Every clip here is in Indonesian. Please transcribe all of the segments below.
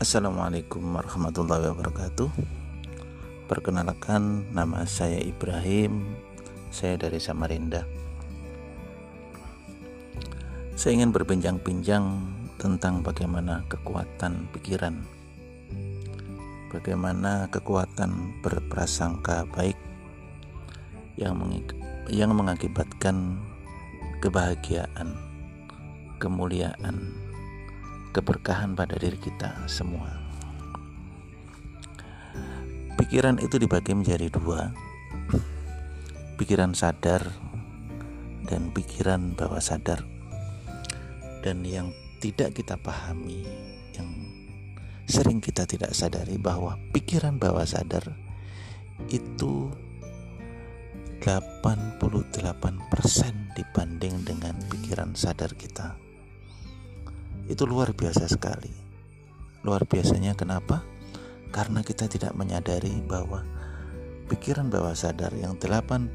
Assalamualaikum warahmatullahi wabarakatuh. Perkenalkan nama saya Ibrahim. Saya dari Samarinda. Saya ingin berbincang-bincang tentang bagaimana kekuatan pikiran. Bagaimana kekuatan berprasangka baik yang, yang mengakibatkan kebahagiaan, kemuliaan, keberkahan pada diri kita semua. Pikiran itu dibagi menjadi dua, pikiran sadar dan pikiran bawah sadar. Dan yang tidak kita pahami, yang sering kita tidak sadari bahwa pikiran bawah sadar itu 88% dibanding dengan pikiran sadar kita itu luar biasa sekali. Luar biasanya kenapa? Karena kita tidak menyadari bahwa pikiran bawah sadar yang 88%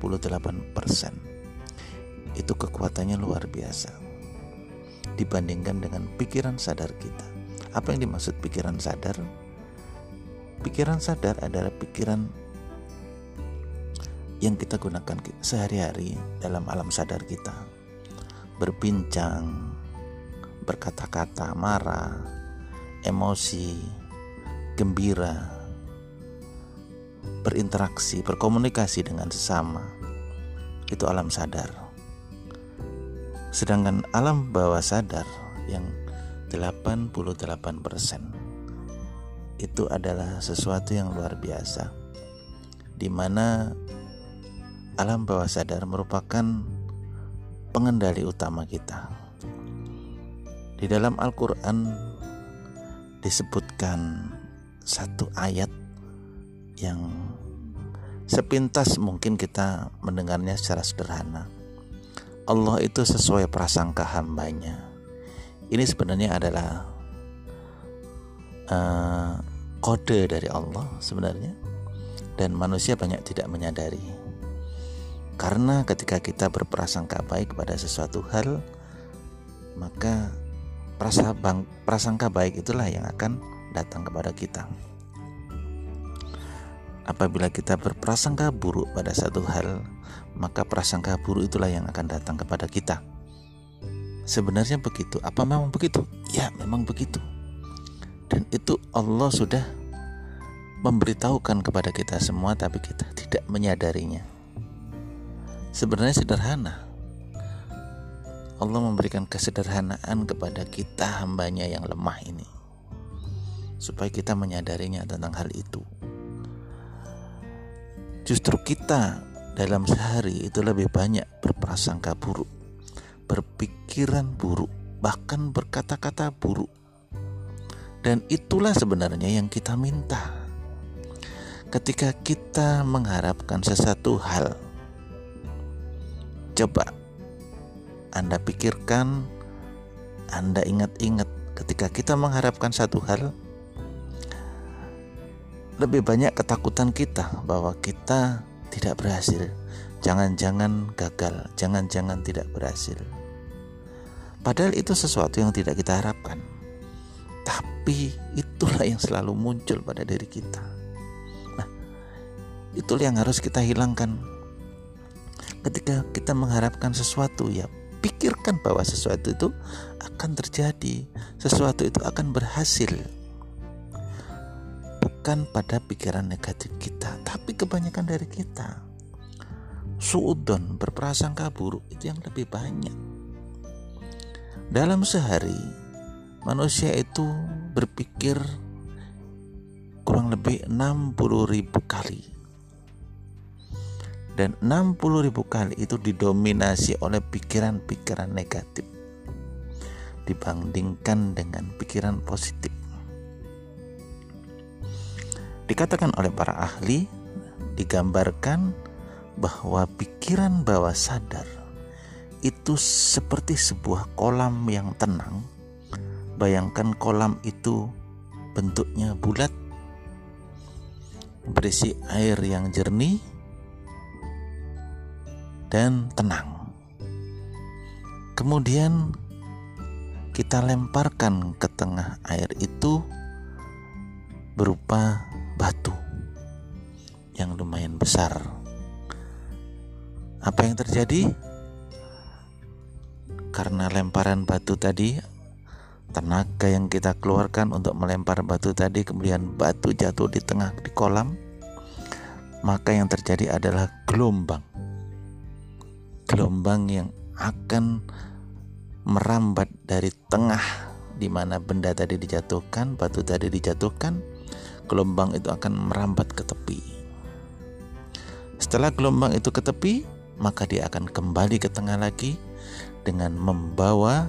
itu kekuatannya luar biasa dibandingkan dengan pikiran sadar kita. Apa yang dimaksud pikiran sadar? Pikiran sadar adalah pikiran yang kita gunakan sehari-hari dalam alam sadar kita. Berbincang, berkata-kata marah, emosi, gembira, berinteraksi, berkomunikasi dengan sesama. Itu alam sadar. Sedangkan alam bawah sadar yang 88% itu adalah sesuatu yang luar biasa di mana alam bawah sadar merupakan pengendali utama kita. Di dalam Al-Quran disebutkan satu ayat yang sepintas mungkin kita mendengarnya secara sederhana. Allah itu sesuai prasangka hambanya. Ini sebenarnya adalah uh, kode dari Allah sebenarnya dan manusia banyak tidak menyadari. Karena ketika kita berprasangka baik pada sesuatu hal, maka prasangka baik itulah yang akan datang kepada kita. Apabila kita berprasangka buruk pada satu hal, maka prasangka buruk itulah yang akan datang kepada kita. Sebenarnya begitu. Apa memang begitu? Ya, memang begitu. Dan itu Allah sudah memberitahukan kepada kita semua, tapi kita tidak menyadarinya. Sebenarnya sederhana, Allah memberikan kesederhanaan kepada kita hambanya yang lemah ini. Supaya kita menyadarinya tentang hal itu. Justru kita dalam sehari itu lebih banyak berprasangka buruk berpikiran buruk bahkan berkata-kata buruk. Dan itulah sebenarnya yang kita minta. Ketika kita mengharapkan sesuatu hal coba anda pikirkan, Anda ingat-ingat ketika kita mengharapkan satu hal, lebih banyak ketakutan kita bahwa kita tidak berhasil. Jangan-jangan gagal, jangan-jangan tidak berhasil. Padahal itu sesuatu yang tidak kita harapkan. Tapi itulah yang selalu muncul pada diri kita. Nah, itulah yang harus kita hilangkan. Ketika kita mengharapkan sesuatu ya pikirkan bahwa sesuatu itu akan terjadi, sesuatu itu akan berhasil. Bukan pada pikiran negatif kita, tapi kebanyakan dari kita. Suudon berprasangka buruk itu yang lebih banyak. Dalam sehari, manusia itu berpikir kurang lebih 60 ribu kali dan 60 ribu kali itu didominasi oleh pikiran-pikiran negatif dibandingkan dengan pikiran positif. Dikatakan oleh para ahli, digambarkan bahwa pikiran bawah sadar itu seperti sebuah kolam yang tenang. Bayangkan kolam itu bentuknya bulat, berisi air yang jernih, dan tenang. Kemudian kita lemparkan ke tengah air itu berupa batu yang lumayan besar. Apa yang terjadi? Karena lemparan batu tadi, tenaga yang kita keluarkan untuk melempar batu tadi, kemudian batu jatuh di tengah di kolam, maka yang terjadi adalah gelombang. Gelombang yang akan merambat dari tengah di mana benda tadi dijatuhkan, batu tadi dijatuhkan, gelombang itu akan merambat ke tepi. Setelah gelombang itu ke tepi, maka dia akan kembali ke tengah lagi dengan membawa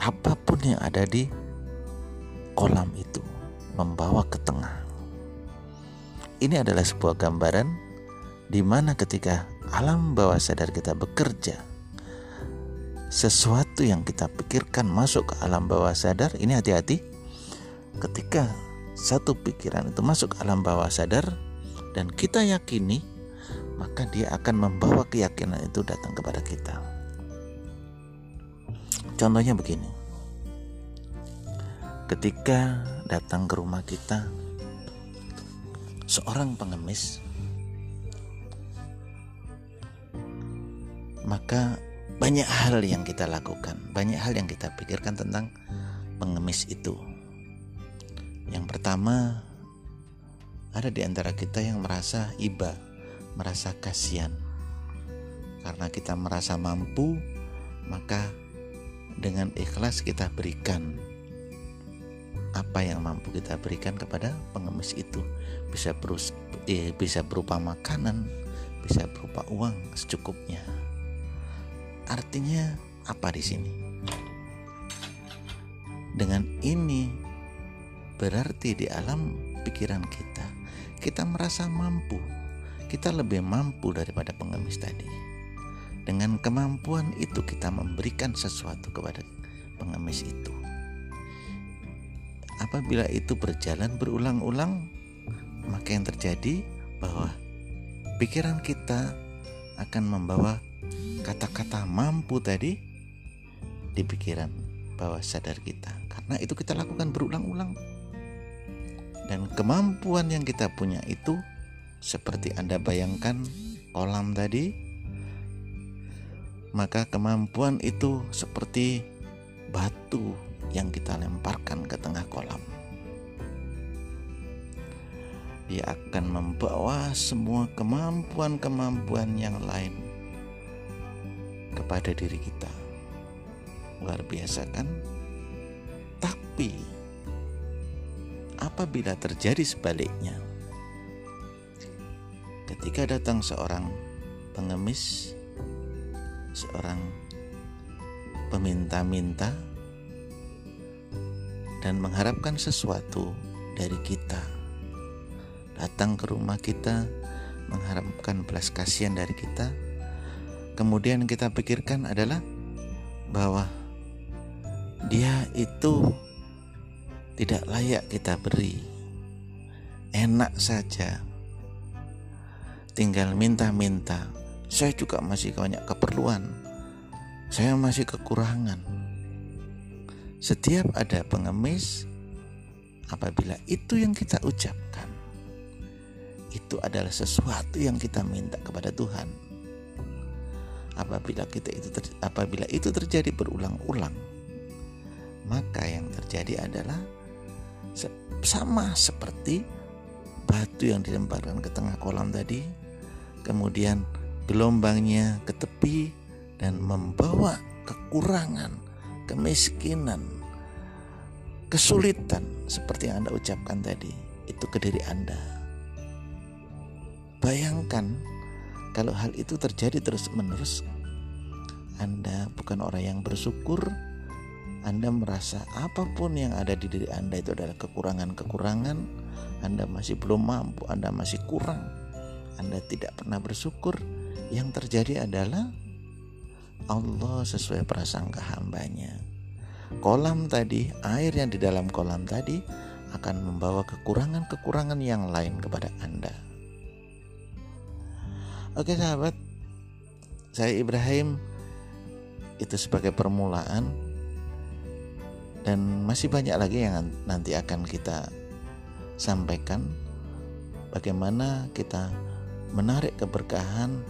apa pun yang ada di kolam itu, membawa ke tengah. Ini adalah sebuah gambaran di mana ketika alam bawah sadar kita bekerja, sesuatu yang kita pikirkan masuk ke alam bawah sadar, ini hati-hati. Ketika satu pikiran itu masuk ke alam bawah sadar dan kita yakini, maka dia akan membawa keyakinan itu datang kepada kita. Contohnya begini. Ketika datang ke rumah kita seorang pengemis maka banyak hal yang kita lakukan, banyak hal yang kita pikirkan tentang pengemis itu. Yang pertama, ada di antara kita yang merasa iba, merasa kasihan. Karena kita merasa mampu, maka dengan ikhlas kita berikan apa yang mampu kita berikan kepada pengemis itu bisa berus, eh, bisa berupa makanan bisa berupa uang secukupnya artinya apa di sini? Dengan ini berarti di alam pikiran kita kita merasa mampu. Kita lebih mampu daripada pengemis tadi. Dengan kemampuan itu kita memberikan sesuatu kepada pengemis itu. Apabila itu berjalan berulang-ulang, maka yang terjadi bahwa pikiran kita akan membawa kata-kata mampu tadi di pikiran bawah sadar kita. Karena itu kita lakukan berulang-ulang. Dan kemampuan yang kita punya itu seperti Anda bayangkan kolam tadi, maka kemampuan itu seperti batu yang kita lemparkan ke tengah kolam. Dia akan membawa semua kemampuan-kemampuan yang lain kepada diri kita. Luar biasa kan? Tapi apabila terjadi sebaliknya, ketika datang seorang pengemis, seorang peminta-minta, dan mengharapkan sesuatu dari kita. Datang ke rumah kita mengharapkan belas kasihan dari kita. Kemudian kita pikirkan adalah bahwa dia itu tidak layak kita beri. Enak saja. Tinggal minta-minta. Saya juga masih banyak keperluan. Saya masih kekurangan setiap ada pengemis, apabila itu yang kita ucapkan, itu adalah sesuatu yang kita minta kepada Tuhan. Apabila kita itu ter, apabila itu terjadi berulang-ulang, maka yang terjadi adalah sama seperti batu yang dilemparkan ke tengah kolam tadi, kemudian gelombangnya ke tepi dan membawa kekurangan kemiskinan, kesulitan seperti yang Anda ucapkan tadi itu ke diri Anda. Bayangkan kalau hal itu terjadi terus-menerus, Anda bukan orang yang bersyukur, Anda merasa apa pun yang ada di diri Anda itu adalah kekurangan-kekurangan, Anda masih belum mampu, Anda masih kurang, Anda tidak pernah bersyukur, yang terjadi adalah Allah sesuai prasangka hambanya. Kolam tadi, air yang di dalam kolam tadi akan membawa kekurangan-kekurangan yang lain kepada Anda. Oke sahabat, saya Ibrahim itu sebagai permulaan. Dan masih banyak lagi yang nanti akan kita sampaikan. Bagaimana kita menarik keberkahan,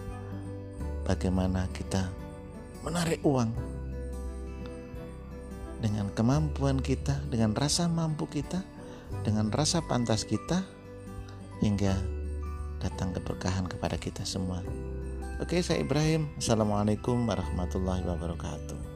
bagaimana kita menarik uang. Dengan kemampuan kita, dengan rasa mampu kita, dengan rasa pantas kita, hingga datang keberkahan kepada kita semua. Oke, saya Ibrahim. Assalamualaikum warahmatullahi wabarakatuh.